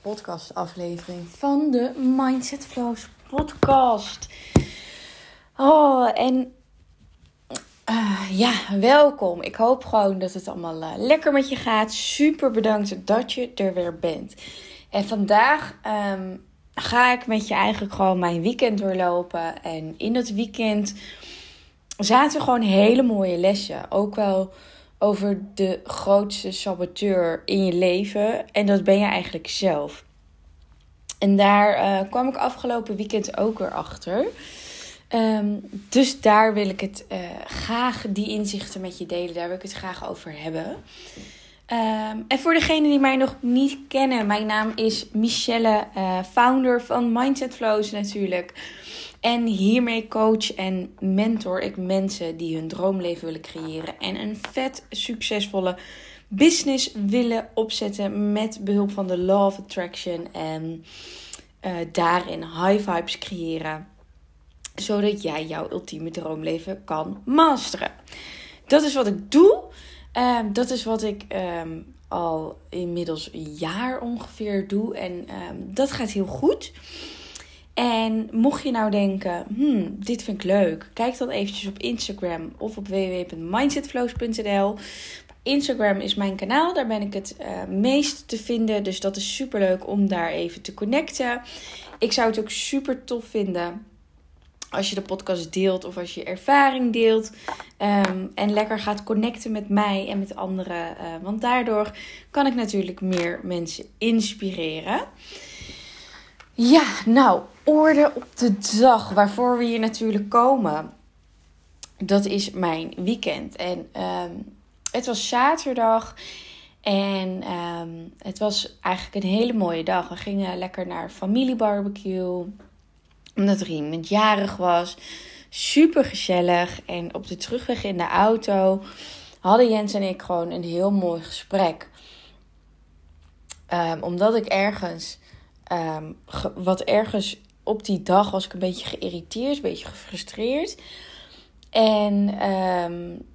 podcastaflevering van de Mindset Flows podcast. Oh, en uh, ja, welkom. Ik hoop gewoon dat het allemaal uh, lekker met je gaat. Super bedankt dat je er weer bent. En vandaag um, ga ik met je eigenlijk gewoon mijn weekend doorlopen. En in dat weekend zaten gewoon hele mooie lessen. Ook wel over de grootste saboteur in je leven. En dat ben je eigenlijk zelf. En daar uh, kwam ik afgelopen weekend ook weer achter. Um, dus daar wil ik het uh, graag, die inzichten met je delen. Daar wil ik het graag over hebben. Um, en voor degenen die mij nog niet kennen, mijn naam is Michelle, uh, founder van Mindset Flows natuurlijk. En hiermee coach en mentor ik mensen die hun droomleven willen creëren en een vet succesvolle business willen opzetten met behulp van de Law of Attraction en uh, daarin high vibes creëren, zodat jij jouw ultieme droomleven kan masteren. Dat is wat ik doe. Uh, dat is wat ik um, al inmiddels een jaar ongeveer doe en um, dat gaat heel goed. En mocht je nou denken, hmm, dit vind ik leuk, kijk dan eventjes op Instagram of op www.mindsetflows.nl. Instagram is mijn kanaal, daar ben ik het uh, meest te vinden. Dus dat is super leuk om daar even te connecten. Ik zou het ook super tof vinden als je de podcast deelt of als je ervaring deelt. Um, en lekker gaat connecten met mij en met anderen. Uh, want daardoor kan ik natuurlijk meer mensen inspireren. Ja, nou, orde op de dag waarvoor we hier natuurlijk komen. Dat is mijn weekend. En um, het was zaterdag. En um, het was eigenlijk een hele mooie dag. We gingen lekker naar familiebarbecue. Omdat er iemand jarig was. Super gezellig. En op de terugweg in de auto hadden Jens en ik gewoon een heel mooi gesprek. Um, omdat ik ergens, wat ergens op die dag was ik een beetje geïrriteerd, een beetje gefrustreerd. En um,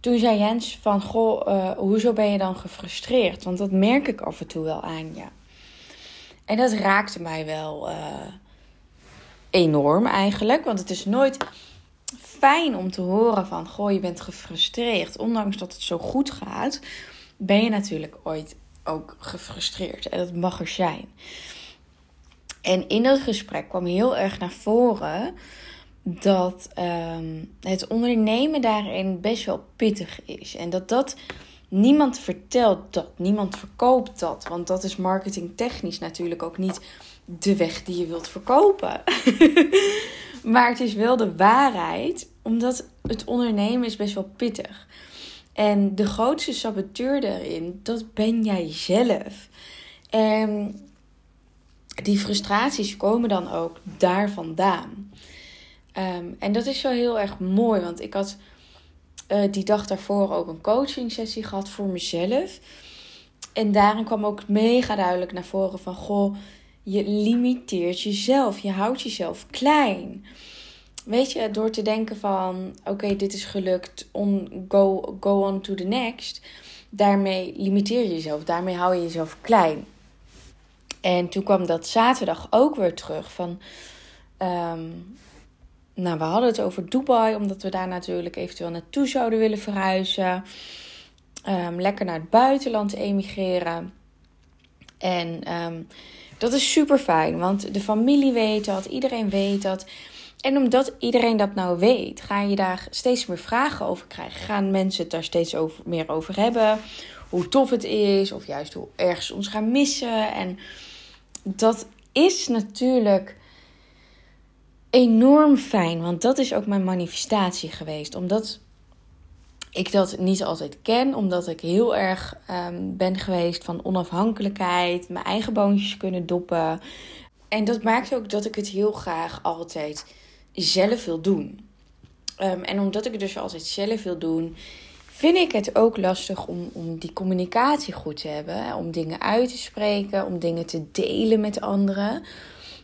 toen zei Jens van, goh, uh, hoezo ben je dan gefrustreerd? Want dat merk ik af en toe wel aan je. En dat raakte mij wel uh, enorm eigenlijk. Want het is nooit fijn om te horen van, goh, je bent gefrustreerd. Ondanks dat het zo goed gaat, ben je natuurlijk ooit ook gefrustreerd. En dat mag er zijn. En in dat gesprek kwam heel erg naar voren dat um, het ondernemen daarin best wel pittig is. En dat dat niemand vertelt dat, niemand verkoopt dat. Want dat is marketingtechnisch natuurlijk ook niet de weg die je wilt verkopen. maar het is wel de waarheid, omdat het ondernemen is best wel pittig. En de grootste saboteur daarin, dat ben jij zelf. En die frustraties komen dan ook daar vandaan. Um, en dat is wel heel erg mooi, want ik had uh, die dag daarvoor ook een coaching sessie gehad voor mezelf. En daarin kwam ook mega duidelijk naar voren van, goh, je limiteert jezelf, je houdt jezelf klein. Weet je, door te denken van, oké, dit is gelukt, on, go, go on to the next. Daarmee limiteer je jezelf, daarmee hou je jezelf klein. En toen kwam dat zaterdag ook weer terug van. Um, nou, we hadden het over Dubai, omdat we daar natuurlijk eventueel naartoe zouden willen verhuizen. Um, lekker naar het buitenland emigreren. En um, dat is super fijn, want de familie weet dat, iedereen weet dat. En omdat iedereen dat nou weet, ga je daar steeds meer vragen over krijgen. Gaan mensen het daar steeds over, meer over hebben? Hoe tof het is, of juist hoe erg ze ons gaan missen. En dat is natuurlijk enorm fijn, want dat is ook mijn manifestatie geweest. Omdat ik dat niet altijd ken, omdat ik heel erg um, ben geweest van onafhankelijkheid, mijn eigen boontjes kunnen doppen. En dat maakt ook dat ik het heel graag altijd zelf wil doen. Um, en omdat ik het dus altijd zelf wil doen, vind ik het ook lastig om, om die communicatie goed te hebben. Om dingen uit te spreken, om dingen te delen met anderen.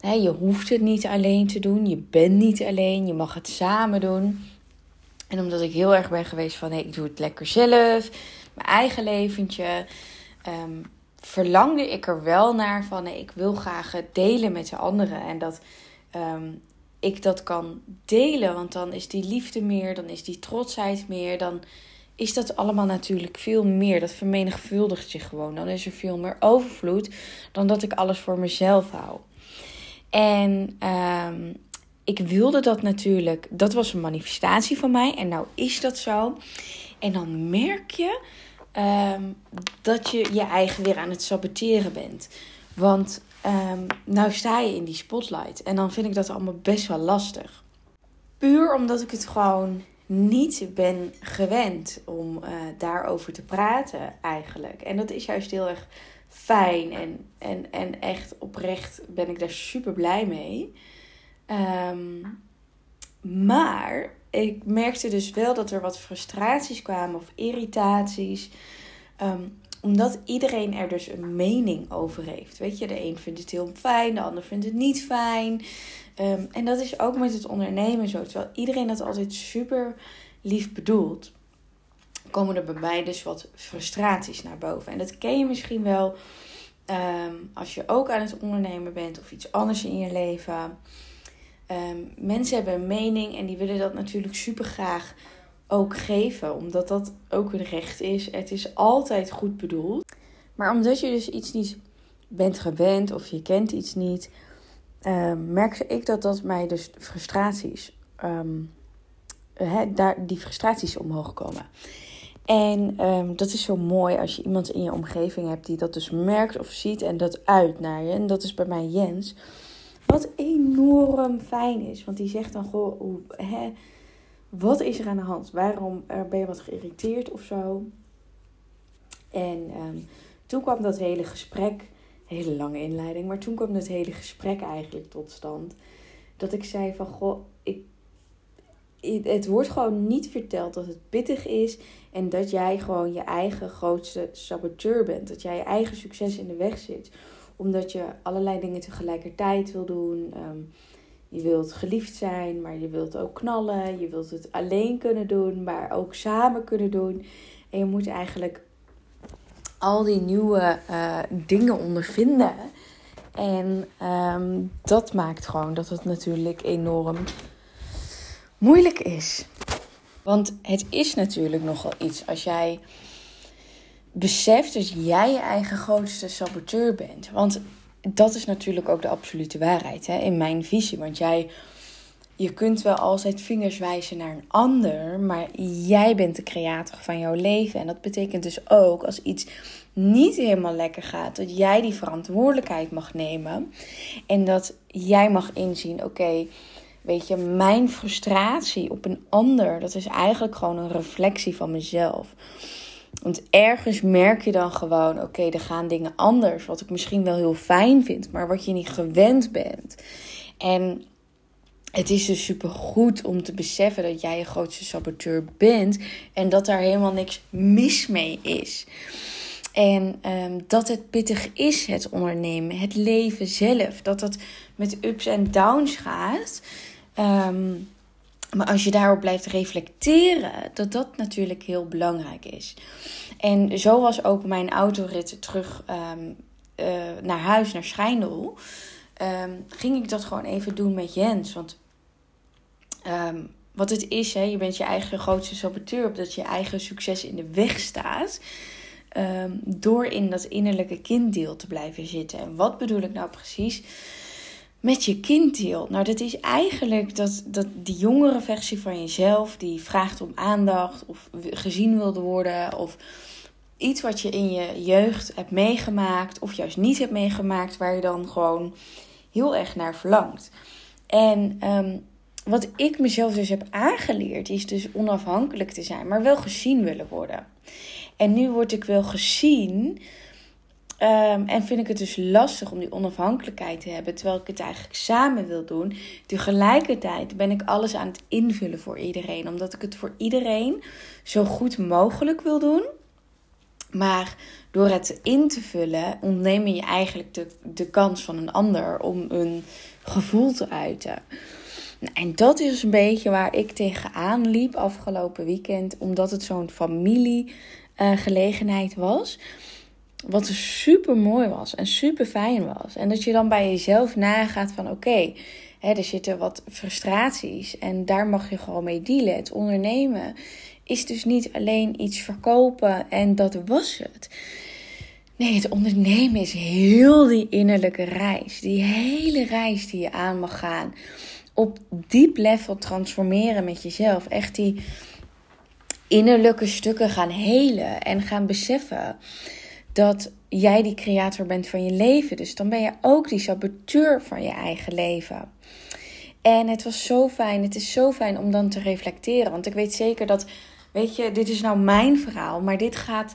He, je hoeft het niet alleen te doen. Je bent niet alleen. Je mag het samen doen. En omdat ik heel erg ben geweest van ik doe het lekker zelf. Mijn eigen leventje. ehm, verlangde ik er wel naar van ik wil graag delen met de anderen. En dat ehm, ik dat kan delen, want dan is die liefde meer, dan is die trotsheid meer, dan is dat allemaal natuurlijk veel meer. Dat vermenigvuldigt zich gewoon. Dan is er veel meer overvloed dan dat ik alles voor mezelf hou. En um, ik wilde dat natuurlijk. Dat was een manifestatie van mij. En nou is dat zo. En dan merk je um, dat je je eigen weer aan het saboteren bent. Want um, nou sta je in die spotlight. En dan vind ik dat allemaal best wel lastig. Puur omdat ik het gewoon niet ben gewend om uh, daarover te praten eigenlijk. En dat is juist heel erg fijn en, en, en echt oprecht ben ik daar super blij mee. Um, maar ik merkte dus wel dat er wat frustraties kwamen of irritaties. Um, omdat iedereen er dus een mening over heeft. Weet je, de een vindt het heel fijn, de ander vindt het niet fijn. Um, en dat is ook met het ondernemen zo. Terwijl iedereen dat altijd super lief bedoelt, komen er bij mij dus wat frustraties naar boven. En dat ken je misschien wel um, als je ook aan het ondernemen bent of iets anders in je leven. Um, mensen hebben een mening en die willen dat natuurlijk super graag ook geven, omdat dat ook hun recht is. Het is altijd goed bedoeld. Maar omdat je dus iets niet bent gewend of je kent iets niet, um, merkte ik dat dat mij dus frustraties, um, daar, die frustraties omhoog komen. En um, dat is zo mooi als je iemand in je omgeving hebt die dat dus merkt of ziet en dat uit naar je. En dat is bij mij Jens. Wat enorm fijn is. Want die zegt dan hè, wat is er aan de hand? Waarom eh, ben je wat geïrriteerd of zo? En um, toen kwam dat hele gesprek, hele lange inleiding, maar toen kwam dat hele gesprek eigenlijk tot stand. Dat ik zei van, goh, ik, het wordt gewoon niet verteld dat het pittig is en dat jij gewoon je eigen grootste saboteur bent. Dat jij je eigen succes in de weg zit. Omdat je allerlei dingen tegelijkertijd wil doen. Um, je wilt geliefd zijn, maar je wilt ook knallen. Je wilt het alleen kunnen doen, maar ook samen kunnen doen. En je moet eigenlijk al die nieuwe uh, dingen ondervinden. En um, dat maakt gewoon dat het natuurlijk enorm moeilijk is. Want het is natuurlijk nogal iets als jij beseft dat jij je eigen grootste saboteur bent. Want dat is natuurlijk ook de absolute waarheid hè, in mijn visie. Want jij, je kunt wel altijd vingers wijzen naar een ander, maar jij bent de creator van jouw leven. En dat betekent dus ook als iets niet helemaal lekker gaat, dat jij die verantwoordelijkheid mag nemen. En dat jij mag inzien: oké. Weet je, mijn frustratie op een ander, dat is eigenlijk gewoon een reflectie van mezelf. Want ergens merk je dan gewoon, oké, er gaan dingen anders. Wat ik misschien wel heel fijn vind, maar wat je niet gewend bent. En het is dus super goed om te beseffen dat jij je grootste saboteur bent. En dat daar helemaal niks mis mee is. En um, dat het pittig is, het ondernemen, het leven zelf. Dat dat met ups en downs gaat. Um, maar als je daarop blijft reflecteren, dat dat natuurlijk heel belangrijk is. En zo was ook mijn autorit terug um, uh, naar huis, naar Schijndel. Um, ging ik dat gewoon even doen met Jens. Want um, wat het is, hè, je bent je eigen grootste saboteur, omdat je eigen succes in de weg staat. door in dat innerlijke kinddeel te blijven zitten. En wat bedoel ik nou precies? Met je kind deelt. Nou, dat is eigenlijk dat, dat die jongere versie van jezelf die vraagt om aandacht of gezien wilde worden of iets wat je in je jeugd hebt meegemaakt of juist niet hebt meegemaakt, waar je dan gewoon heel erg naar verlangt. En um, wat ik mezelf dus heb aangeleerd, is dus onafhankelijk te zijn, maar wel gezien willen worden. En nu word ik wel gezien Um, en vind ik het dus lastig om die onafhankelijkheid te hebben, terwijl ik het eigenlijk samen wil doen. Tegelijkertijd ben ik alles aan het invullen voor iedereen, omdat ik het voor iedereen zo goed mogelijk wil doen. Maar door het in te vullen, ontneem je eigenlijk de, de kans van een ander om een gevoel te uiten. En dat is een beetje waar ik tegenaan liep afgelopen weekend, omdat het zo'n familiegelegenheid was. Wat super mooi was en super fijn was. En dat je dan bij jezelf nagaat van oké, er zitten wat frustraties en daar mag je gewoon mee dealen. Het ondernemen is dus niet alleen iets verkopen en dat was het. Nee, het ondernemen is heel die innerlijke reis. Die hele reis die je aan mag gaan. Op diep level transformeren met jezelf. Echt die innerlijke stukken gaan helen en gaan beseffen dat jij die creator bent van je leven. Dus dan ben je ook die saboteur van je eigen leven. En het was zo fijn, het is zo fijn om dan te reflecteren. Want ik weet zeker dat, weet je, dit is nou mijn verhaal, maar dit gaat,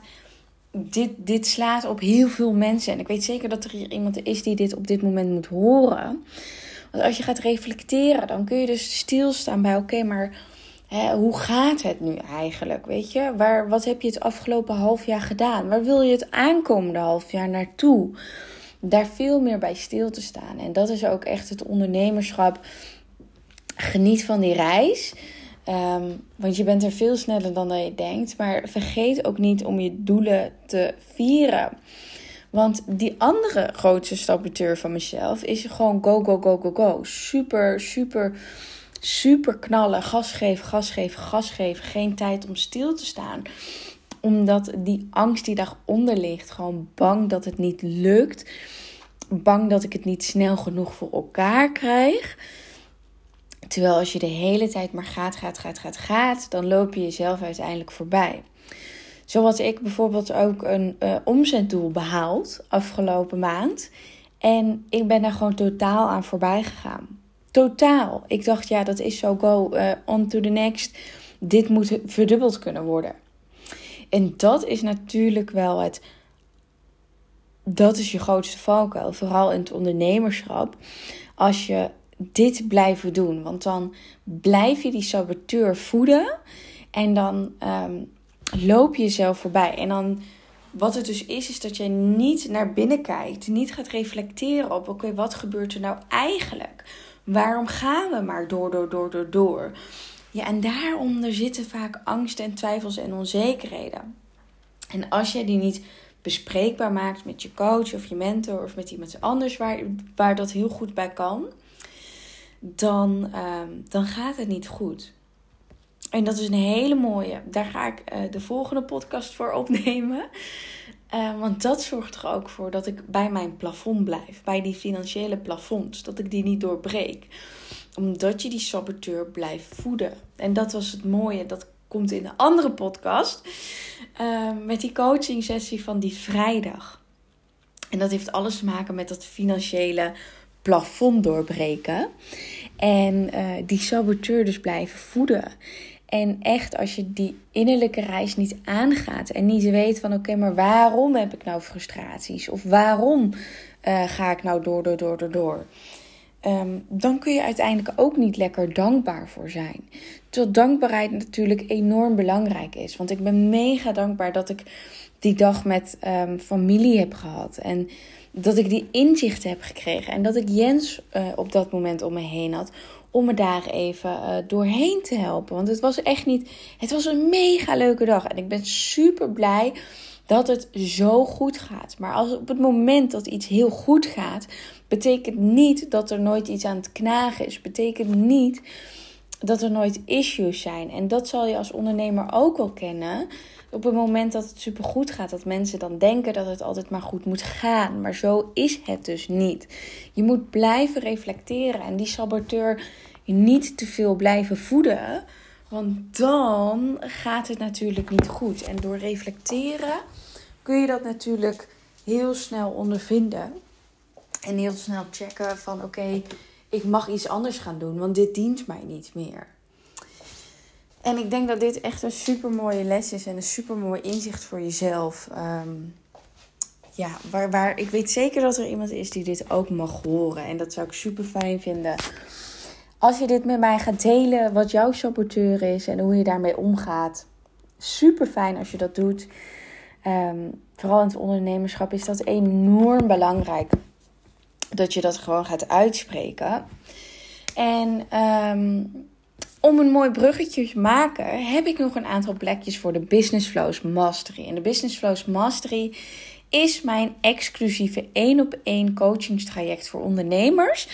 dit, dit slaat op heel veel mensen. En ik weet zeker dat er hier iemand is die dit op dit moment moet horen. Want als je gaat reflecteren, dan kun je dus stilstaan bij, oké, maar hoe gaat het nu eigenlijk? Weet je, Waar, wat heb je het afgelopen half jaar gedaan? Waar wil je het aankomende half jaar naartoe? Daar veel meer bij stil te staan. En dat is ook echt het ondernemerschap geniet van die reis. Ehm, want je bent er veel sneller dan dat je denkt. Maar vergeet ook niet om je doelen te vieren. Want die andere grootste saboteur van mezelf is gewoon go, go, go, go, go. Super, super, super knallen. Gas geven, gas geven, gas geven. Geen tijd om stil te staan. Omdat die angst die daaronder ligt. Gewoon bang dat het niet lukt. Bang dat ik het niet snel genoeg voor elkaar krijg. Terwijl als je de hele tijd maar gaat, gaat, gaat, gaat, gaat, dan loop je jezelf uiteindelijk voorbij. Zo had ik bijvoorbeeld ook een uh, omzetdoel behaald afgelopen maand. En ik ben daar gewoon totaal aan voorbij gegaan. Totaal. Ik dacht, ja, dat is zo go uh, on to the next. Dit moet verdubbeld kunnen worden. En dat is natuurlijk wel het. Dat is je grootste valkuil. Vooral in het ondernemerschap. Als je dit blijven doen. Want dan blijf je die saboteur voeden. En dan um, loop je jezelf voorbij. En dan, wat het dus is, is dat je niet naar binnen kijkt. Niet gaat reflecteren op: oké, wat gebeurt er nou eigenlijk? Waarom gaan we maar door, door, door, door, door? Ja, en daaronder zitten vaak angsten en twijfels en onzekerheden. En als je die niet bespreekbaar maakt met je coach of je mentor of met iemand anders waar, waar dat heel goed bij kan, dan, ehm, dan gaat het niet goed. En dat is een hele mooie. Daar ga ik uh, de volgende podcast voor opnemen. Uh, want dat zorgt er ook voor dat ik bij mijn plafond blijf. Bij die financiële plafonds. Dat ik die niet doorbreek. Omdat je die saboteur blijft voeden. En dat was het mooie. Dat komt in een andere podcast. Uh, met die coaching sessie van die vrijdag. En dat heeft alles te maken met dat financiële plafond doorbreken. En uh, die saboteur dus blijven voeden. En echt, als je die innerlijke reis niet aangaat en niet weet van oké, maar waarom heb ik nou frustraties? Of waarom uh, ga ik nou door, door, door, door, door? Um, dan kun je uiteindelijk ook niet lekker dankbaar voor zijn. Terwijl dankbaarheid natuurlijk enorm belangrijk is. Want ik ben mega dankbaar dat ik die dag met um, familie heb gehad. En dat ik die inzichten heb gekregen. En dat ik Jens uh, op dat moment om me heen had. Om me daar even uh, doorheen te helpen. Want het was echt niet. Het was een mega leuke dag. En ik ben super blij dat het zo goed gaat. Maar als op het moment dat iets heel goed gaat, betekent niet dat er nooit iets aan het knagen is. Betekent niet dat er nooit issues zijn. En dat zal je als ondernemer ook wel kennen op het moment dat het supergoed gaat, dat mensen dan denken dat het altijd maar goed moet gaan. Maar zo is het dus niet. Je moet blijven reflecteren en die saboteur niet te veel blijven voeden. Want dan gaat het natuurlijk niet goed. En door reflecteren kun je dat natuurlijk heel snel ondervinden. En heel snel checken van oké, ik mag iets anders gaan doen, want dit dient mij niet meer. En ik denk dat dit echt een super mooie les is en een super mooi inzicht voor jezelf. Um, ja, waar, waar ik weet zeker dat er iemand is die dit ook mag horen. En dat zou ik super fijn vinden. Als je dit met mij gaat delen, wat jouw saboteur is en hoe je daarmee omgaat. Super fijn als je dat doet. Um, vooral in het ondernemerschap is dat enorm belangrijk. Dat je dat gewoon gaat uitspreken. En um, om een mooi bruggetje te maken, heb ik nog een aantal plekjes voor de Business Flows Mastery. En de Business Flows Mastery is mijn exclusieve 1 op 1 coachingstraject voor ondernemers.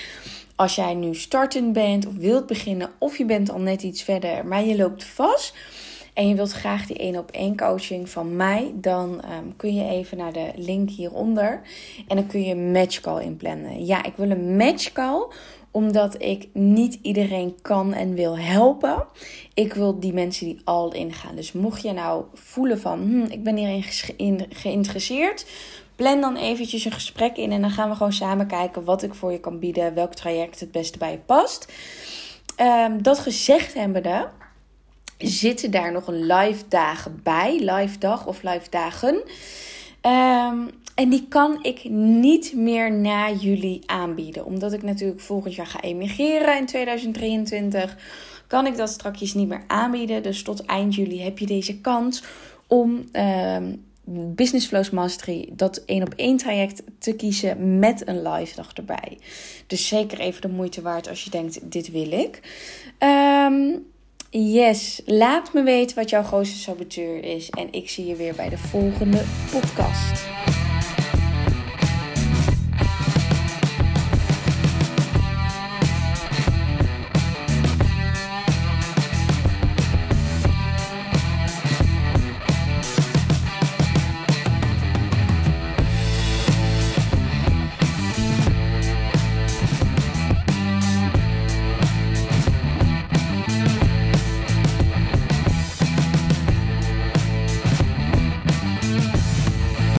Als jij nu startend bent of wilt beginnen, of je bent al net iets verder, maar je loopt vast en je wilt graag die 1 op 1 coaching van mij, dan ehm, kun je even naar de link hieronder en dan kun je een matchcall inplannen. Ja, ik wil een matchcall omdat ik niet iedereen kan en wil helpen. Ik wil die mensen die al ingaan. Dus mocht je nou voelen van, hm, ik ben hierin geïnteresseerd, plan dan eventjes een gesprek in en dan gaan we gewoon samen kijken wat ik voor je kan bieden, welk traject het beste bij je past. Um, dat gezegd hebbende, zitten daar nog een live dagen bij, live dag of live dagen. Um, en die kan ik niet meer na juli aanbieden. Omdat ik natuurlijk volgend jaar ga emigreren in 2023. Kan ik dat straks niet meer aanbieden. Dus tot eind juli heb je deze kans om um, Business Flows Mastery, dat één op één traject te kiezen met een live dag erbij. Dus zeker even de moeite waard als je denkt, dit wil ik. Um, yes, laat me weten wat jouw grootste saboteur is. En ik zie je weer bij de volgende podcast.